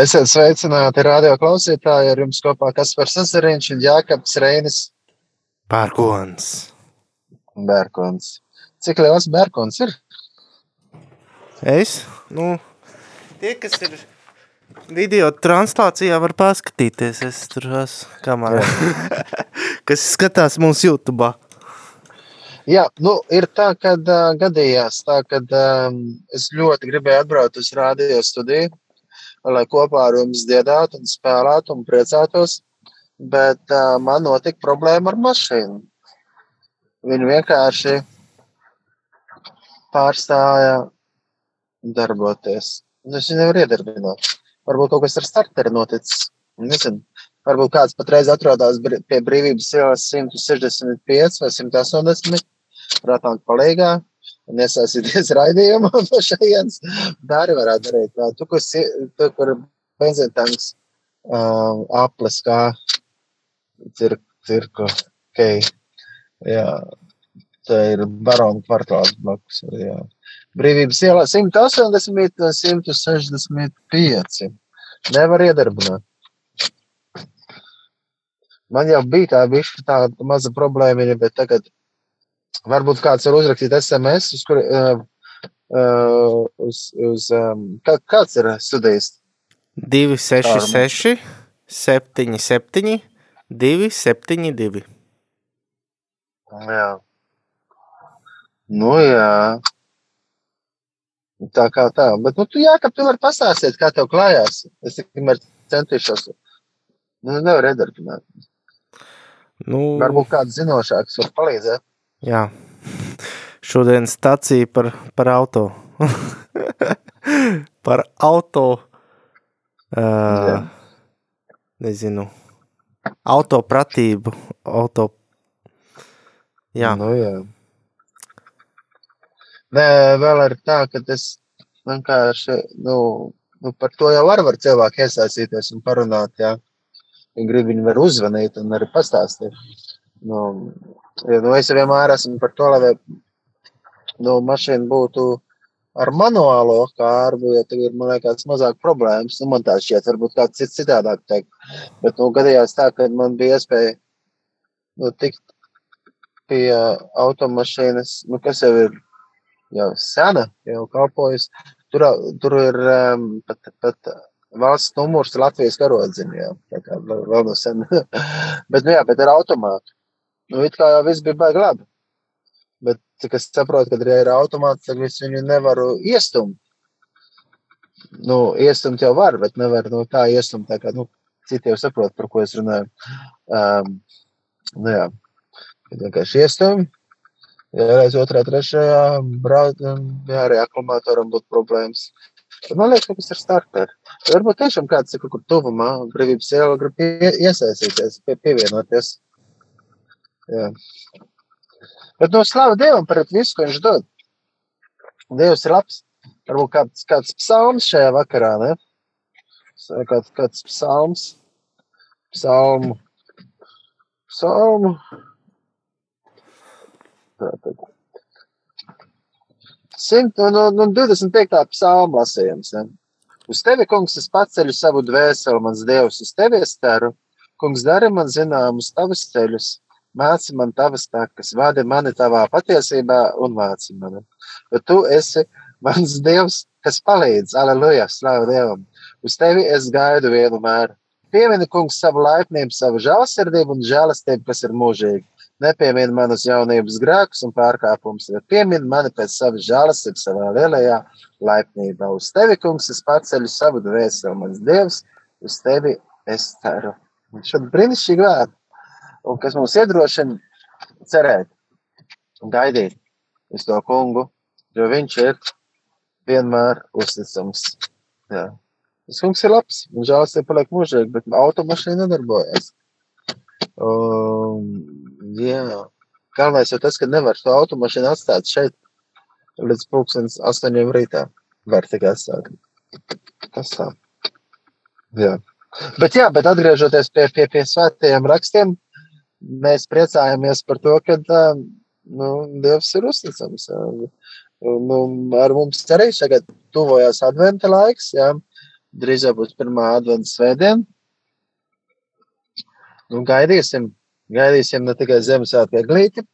Esiet sveicināti radio klausītāji, ar jums kopā Kaspars Sazariņš un Jākaps Reinis. Pērkons. Bērkons. Cik liels bērkons ir? Es, nu, tie, kas ir video translācijā, var paskatīties. Es tur esmu kamerā. kas skatās mūsu YouTube. Jā, nu, ir tā, ka uh, gadījās tā, ka um, es ļoti gribēju atbraukt uz radio studiju, lai kopā ar jums dziedātu un spēlētu un priecātos, bet uh, man notika problēma ar mašīnu. Viņa vienkārši pārstāja darboties. Es viņu nevaru iedarbināt. Varbūt kaut kas ar starteri noticis. Nezinu. Varbūt kāds patreiz atrodas pie brīvības ielas 165 vai 180 prātāk palīgā un iesaistīties raidījumā no šajienes. Tā arī varētu darīt. Tā, tu, kur, tu, kur benzīntanks uh, aples kā cirku, cirku, kei. Jā, tā ir barona kvartāls blakus. Jā. Brīvības ielā 180 un 165. Nevar iedarbināt. Man jau bija tā bišķi tāda maza problēma, bet tagad varbūt kāds var uzrakstīt SMS, uz kur, uh, uz, uz um, kā, kāds ir studijas? 266 77 272. Jā. Nu, jā. Tā kā tā. Bet, nu, tu jā, ka tu vari pastāstīt, kā tev klājās. Es tikmēr centīšos. Nu, nevar iedarbināt. Nu, Varbūt kāds zinošāks var palīdzēt. Jā. Šodien stacija par, par auto. par auto. Uh, Jā. nezinu. Autopratību. Auto. Jā. Nu, jā. Nē, vēl ir tā, ka tas vienkārši, nu, nu par to jau var, var cilvēki iesaistīties un parunāt, jā. Ja grib, viņi var uzvanīt un arī pastāstīt. Nu, ja, nu, es vienmēr esmu par to, lai nu, mašīna būtu ar manuālo kārbu, ja tur ir, liekas, mazāk problēmas. Nu, man tā šķiet, varbūt kāds cits citādāk teikt. Bet, nu, gadījās tā, ka man bija iespēja, nu, tikt pie automašīnas, nu, kas jau ir jau sena, jau kalpojas. Tur, tur ir um, pat, pat valsts numurs Latvijas karodziņā. Tā kā vēl no sen. bet, nu jā, bet ar automātu. Nu, it kā jau viss bija baigi labi. Bet, cik es saprotu, kad ja ir automāts, tad es viņu nevaru iestumt. Nu, iestumt jau var, bet nevar nu, tā iestumt, tā kā, nu, citi jau saprot, par ko es runāju. Um, nu jā, kad vienkārši iestumt. Ja reiz otrā, trešajā brauc, jā, arī akumulātoram būtu problēmas. Man liekas, ka tas ir starteri. Varbūt tiešām kāds ir kaut kur tuvumā, brīvības iela grib pie, iesaistīties, pie, pievienoties. Jā. Bet no slava Dievam par visu, ko viņš dod. Dievs ir labs. Varbūt kāds, kāds psalms šajā vakarā, ne? Kāds, kāds psalms. Psalmu. Psalmu. Tātad. 100, no, no 25. psalma lasījums. Ja? Uz tevi, kungs, es paceļu savu dvēseli, mans dievs, uz tevi es ceru. Kungs, dari man zināmus tavus ceļus, māci man tavas takas, vadi mani tavā patiesībā un māci mani. Jo tu esi mans dievs, kas palīdz, aleluja, slavu Dievam. Uz tevi es gaidu vienmēr. Piemini, kungs, savu laipnību, savu žēlsirdību un žēlastību, kas ir mūžīgi. Nepiemini manus jaunības grēkus un pārkāpumus, bet piemini mani pēc savas žēlastības savā lielajā laipnībā. Uz tevi, kungs, es paceļu savu dvēseli, mans dievs, uz tevi es ceru. Šādi brīnišķīgi vārdi, un kas mums iedrošina cerēt un gaidīt uz to kungu, jo viņš ir vienmēr uzticams. Jā. Tas kungs ir labs, un žēlastība paliek mūžīgi, bet automašīna nedarbojas. Um, jā. Galvenais jau tas, ka nevar to automašīnu atstāt šeit līdz pulkstens astoņiem rītā. Var tikai atstāt. Tas tā. Jā. Bet jā, bet atgriežoties pie, pie, pie svētajiem rakstiem, mēs priecājamies par to, ka nu, Dievs ir uzticams. Nu, ar mums arī tagad tuvojās adventa laiks, jā. drīz jau būs pirmā adventa svētdiena. Nu, gaidīsim, gaidīsim ne tikai Ziemassvētku eglīti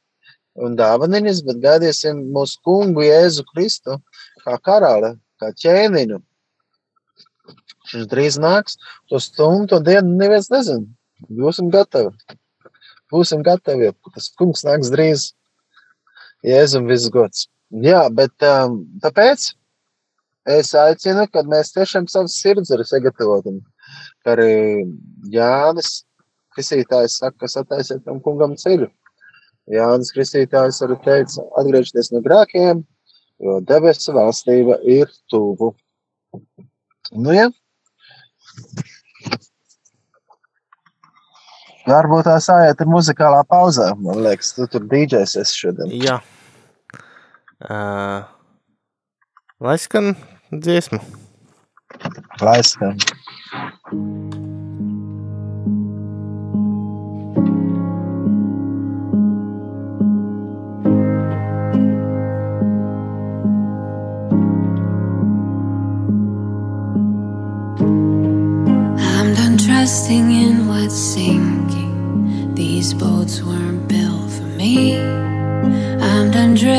un dāvaniņas, bet gaidīsim mūsu kungu Jēzu Kristu kā karali, kā ķēniņu. Viņš drīz nāks, to stundu, to dienu neviens nezina. Būsim gatavi. Būsim gatavi, jo tas kungs nāks drīz. Jēzum viss gods. Jā, bet um, tāpēc es aicinu, kad mēs tiešām savas sirds arī sagatavotam. Arī Jānis Kristītājs saka, kas attaisiet tam kungam ceļu. Jānis Kristītājs arī teica, atgriežties no grēkiem, jo debesu valstība ir tuvu. Nu, ja. Varbūt tā sājiet ir muzikālā pauzē. Man liekas, tu tur dīdžēs esi šodien. Jā. Uh, lai skan dziesmu. Lai skan. I'm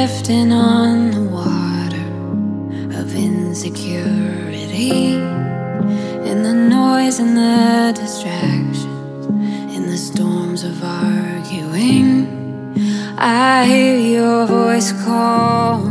drifting on the water of insecurity. In the noise and the distractions, in the storms of arguing, I hear your voice calling.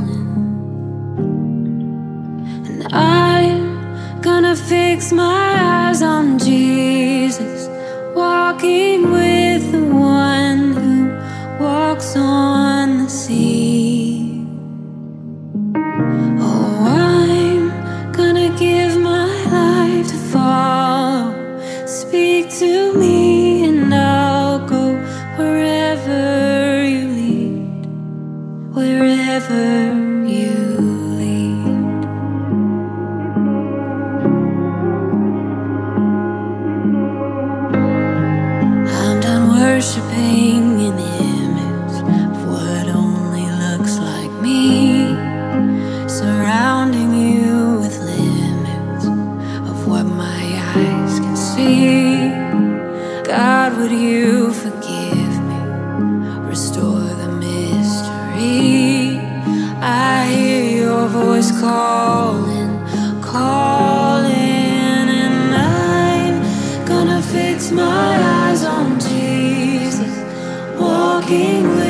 Walking with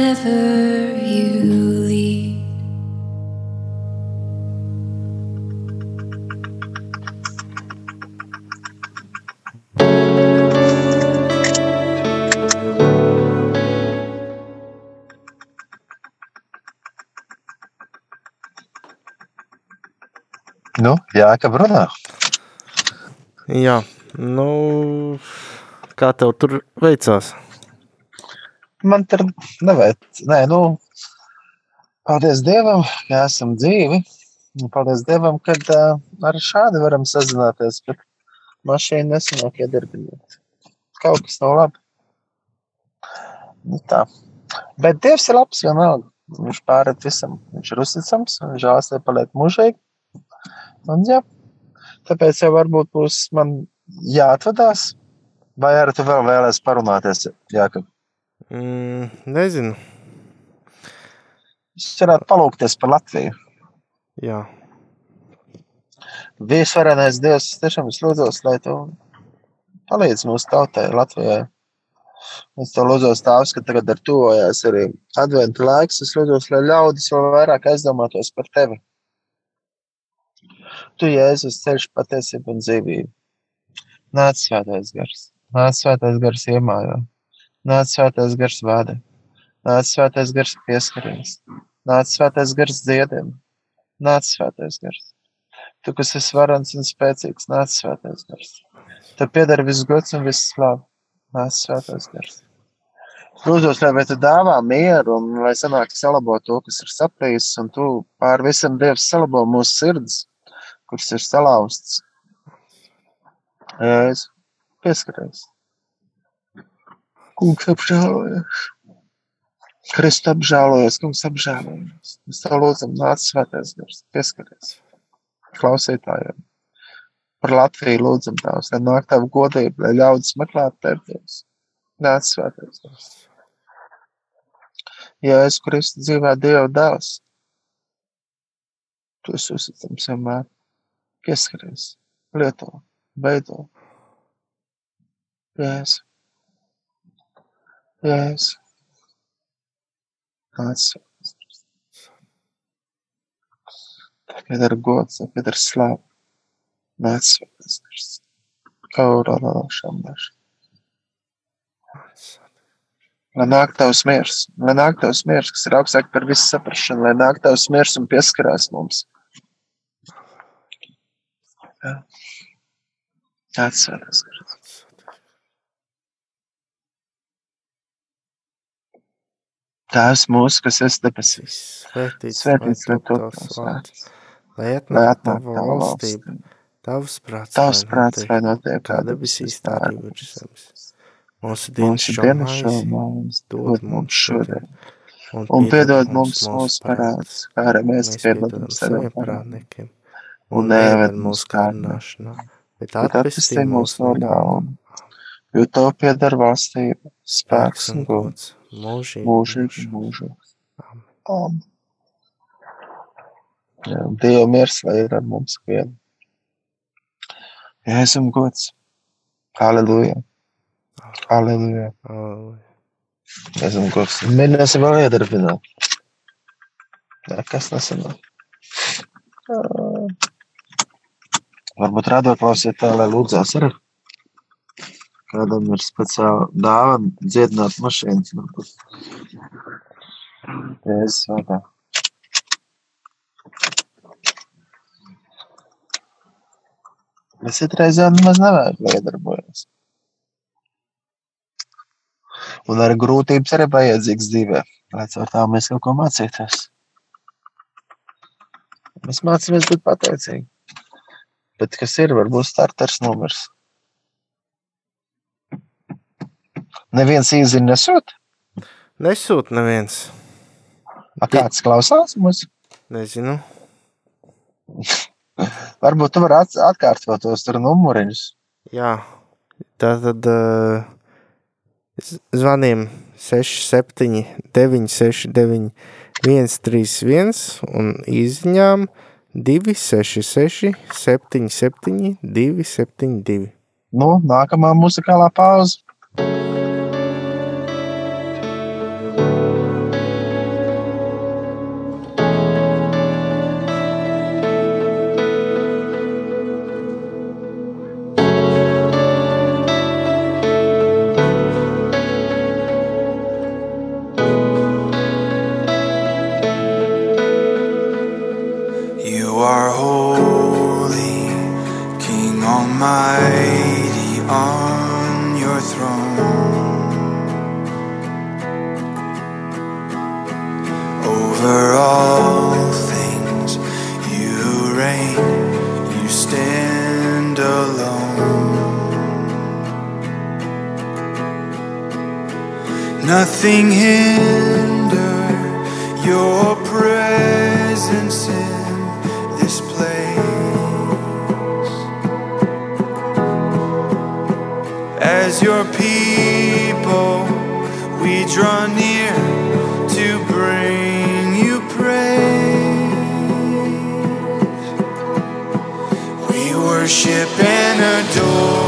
Wherever you lead. Nu, jā, ka runā. Jā, nu, kā tev tur veicās? Man tur nevajag, nē, nu, paldies Dievam, ka esam dzīvi. Paldies Dievam, ka uh, arī šādi varam sazināties, bet mašīna nesanāk iedarbināt. Kaut kas nav labi. Nu, tā. Bet Dievs ir labs vienalga. Viņš pārēt visam. Viņš ir uzticams, un žēlstība paliek mūžīgi. Un, jā, tāpēc jau varbūt būs man jāatvadās. Vai arī tu vēl vēlēsies parunāties, Jākab? Mm, nezinu. Es varētu palūkties par Latviju. Jā, Visvarenais Dievs, es tiešām es lūdzos, lai tu palīdz mūsu tautai Latvijai. Es to lūdzos tās, ka tagad ar tuvojās arī adventa laiks. Es lūdzos, lai ļaudis vēl vairāk aizdomātos par tevi. Tu, Jēzus, ceļš patiesību un dzīvību. Nāc svētais gars. Nāc svētais gars iemājā. Nāc svētais gars vada. Nāc svētais gars pieskarīs. Nāc svētais gars dziediem. Nāc svētais gars. Tu, kas esi varans un spēcīgs, nāc svētais gars. Tev pieder viss gods un viss slāva. Nāc svētais gars. Lūdzu, lai tu dāvā mieru un lai sanāk salabo to, kas ir saprīs, un tu pār visam Dievs salabo mūsu sirds, kuras ir salauztas. Jēzus, pieskaries. Kungs apžēlojies. Kristus apžēlojies, kungs apžēlojies. Mēs tev lūdzam, nāc svētais gars, pieskaries. Klausītājiem. Par Latviju lūdzam tās, lai nāk tavu godību, lai ļaudis meklētu tevi Dievs. Nāc svētais gars. Jēzus Kristus dzīvē Dieva dēls. Tu esi uzticams vienmēr. Pieskaries, lieto, veido. Jēzus. Gars. Tev pieder gods, pieder slāva. Svētais gars. Kaurā lāšām dažs. Lai nāk tavs miers, lai nāk tavs miers, kas ir augstāk par visu saprašanu, lai nāk tavs miers un pieskarās mums. Svētais gars. Tēvs mūsu, kas esi debesīs, svētīts, svētīts lai top tavs vārds. Lai atnāk valstība, valstība. tavs prāts, Tavs prāts, lai notiek kā debesīs, tā arī virs zemes. Mūsu dienas Mūsu šo maizi dod mums mums šodien, šodien, un piedod mums mūsu parādus, kā arī mēs piedodam saviem parādniekiem. Un Un neieved mūsu mūsu kārdināšanā, bet atpestī atpestī mūs mūs no ļauna. Jo to pieder valstība, spēks un gods, mūžīgi. mūžīgi mūžos. Amen. Jā, Dieva miers, lai ir ar mums vien. Jēzum gods. Halleluja. Halleluja. Jēzum gods. Mēģināsim vēl iedarbināt. Jā, kas nesanāk? Varbūt rādot klausītāji, lai lūdzās arī. Kādam ir speciāla dāvana dziedināt mašīnas. Jēzus vārdā. Bet citreizē nemaz nevajag, lai iedarbojas. Un arī grūtības arī vajadzīgas dzīvē, lai caur tām mēs kaut ko mācītos. Mēs mācāmies būt pateicīgi. Bet kas ir, varbūt starters numurs. Neviens īziņu nesūt, Nesūt neviens. a kāds klausās mums. Nezinu. Varbūt tu vari atkārtot tos tur numuriņus. Jā, tā tad uh, zvaniem 67, 969, 131 un izziņām 266, 77, 272. Nu, nākamā muzikālā pauze. Alone. Nothing hinder your presence in this place. As your people, we draw near to bring you praise. We worship door.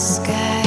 Sky.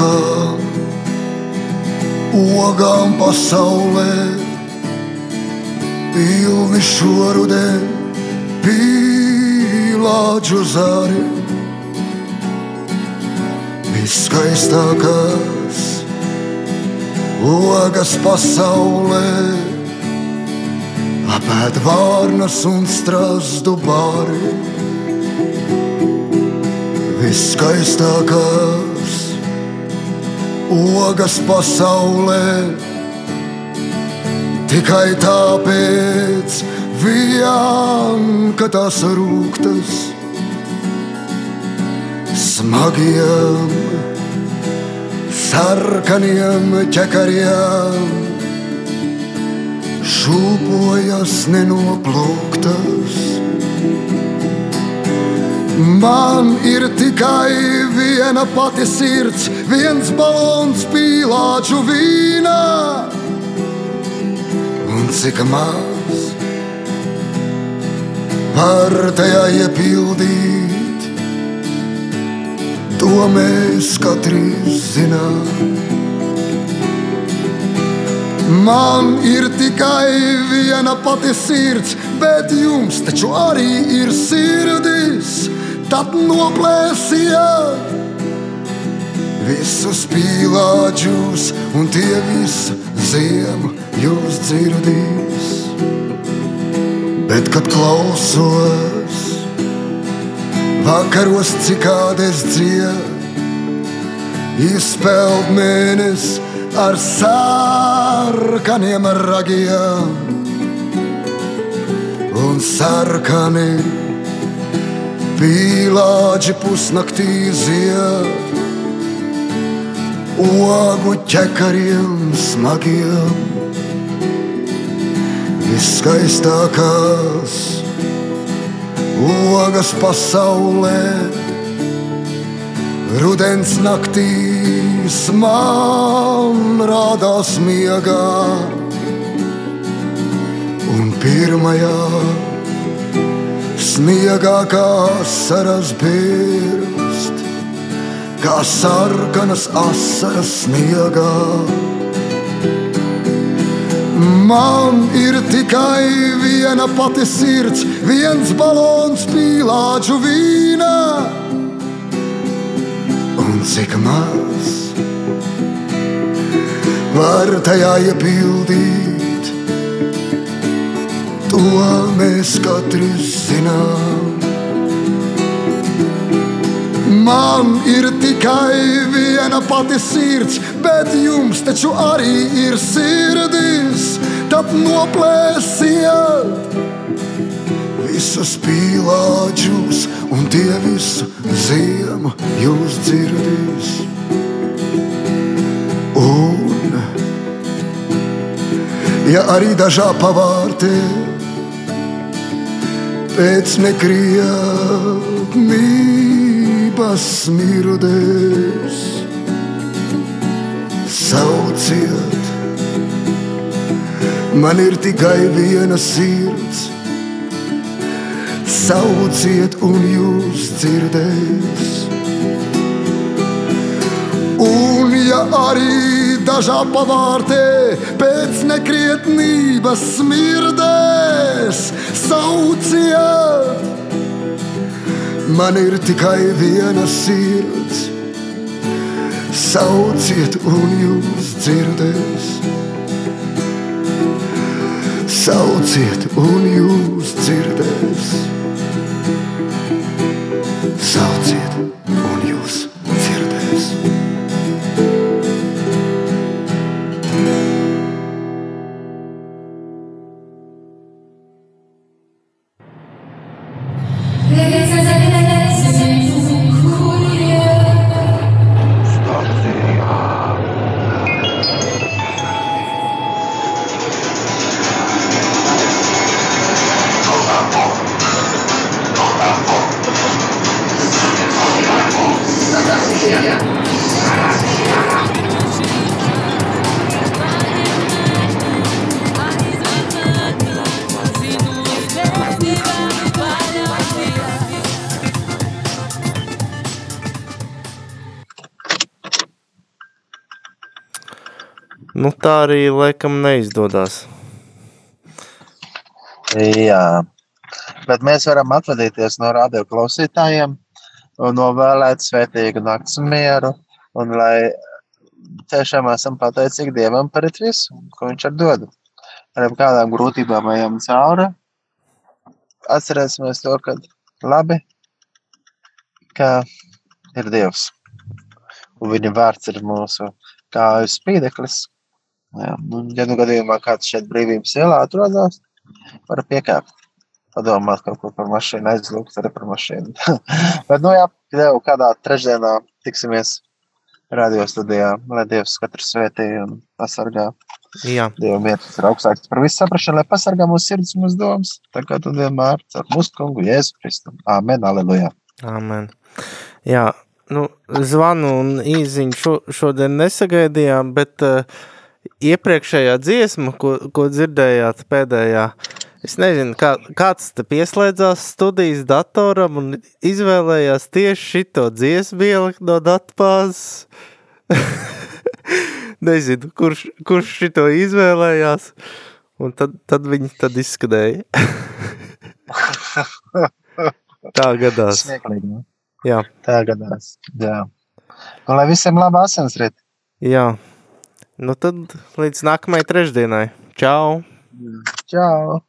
Viskaistākā ogām pasaulē, pilni šorudē, pīlāģu zari. Viskaistākās ogas pasaulē, apēd vārnas un strāzdu bāri viskaistākās ogas pasaulē. Tikai tāpēc, vien, ka tās rūktas smagiem, sarkaniem ķekariem šūpojas nenoplūktas. Man ir tikai viena pati sirds, viens balons pīlāču vīnā. Un cik maz var tajā iepildīt, to mēs katrs zinām. Man ir tikai viena pati sirds, bet jums taču arī ir sirdis. Tad noplēsiet visus pīlāģus, un tie visi ziemu jūs dzirdīs. Bet, kad klausos, vakaros cikādes dziedā, izpeld mēnesis ar sarkaniem ragiem un sarkaniem pīlāģi pusnaktī zied, ogu ķekariem smagiem, viskaistākās ogas pasaulē. Rudens naktīs man rādās miegā, un pirmajā sniegā kā saras birst, kā sarkanas asaras sniegā. Man ir tikai viena pati sirds, viens balons pīlāģu vīnā. Un cik maz var tajā iepildīt, to mēs katrs zinām. Man ir tikai viena pati sirds, bet jums taču arī ir sirdis. Tad noplēsiet visus pīlāģus, un tie visu ziemu jūs dzirdīs. Un, ja arī dažā pavārtē pēc nekrietnības smirdēs, sauciet, man ir tikai viena sirds. Sauciet, un jūs dzirdēs. Un, ja arī dažā pavārtē pēc nekrietnības smirdēs, sauciet, man ir tikai viena sirds. Sauciet, un jūs dzirdēs. Sauciet, un jūs dzirdēs. Sauciet, Nu, arī laikam neizdodas. Jā, bet mēs varam atvadīties no radio klausītājiem un novēlēt svētīgu nakts mieru. Un lai tiešām esam pateicīgi Dievam par visu, ko Viņš ir dod. Ar kādām grūtībām ejam cauri. Atcerēsimies to, ka labi, ka ir Dievs. Un viņa vārds ir mūsu kāju spīdeklis. Jā, un, ja nu gadījumā kāds šeit brīvības ielā atrodas, var piekāpt. Padomāt kaut ko par mašīnu, aizlūgt arī par mašīnu. Bet, nu jā, jau kādā trešdienā tiksimies radio studijā, lai Dievs katru svētī un pasargā. Jā, Dieva mieras ir augstāks par visu saprašanu, lai pasargā mūsu sirds un mūsu domas. Tā kā tu vienmēr ar mūsu kungu Jēzu Kristu. Āmen, aleluja. amen. Jā, nu, zvanu un īziņu šo, šodien nesagaidījām, bet uh, iepriekšējā dziesma, ko, ko dzirdējāt pēdējā, es nezinu, kā, kāds te pieslēdzās studijas datoram un izvēlējās tieši šito dziesmu ielikt no datpāzes. nezinu, kurš, kurš šito izvēlējās, un tad, tad viņi tad izskanēja. Tā gadās. Smieklīgi. nu. Jā, Tā gadās. Jā. Un lai visiem labā asensrit. jā. Nu tad līdz nākamajai trešdienai. Čau! Čau!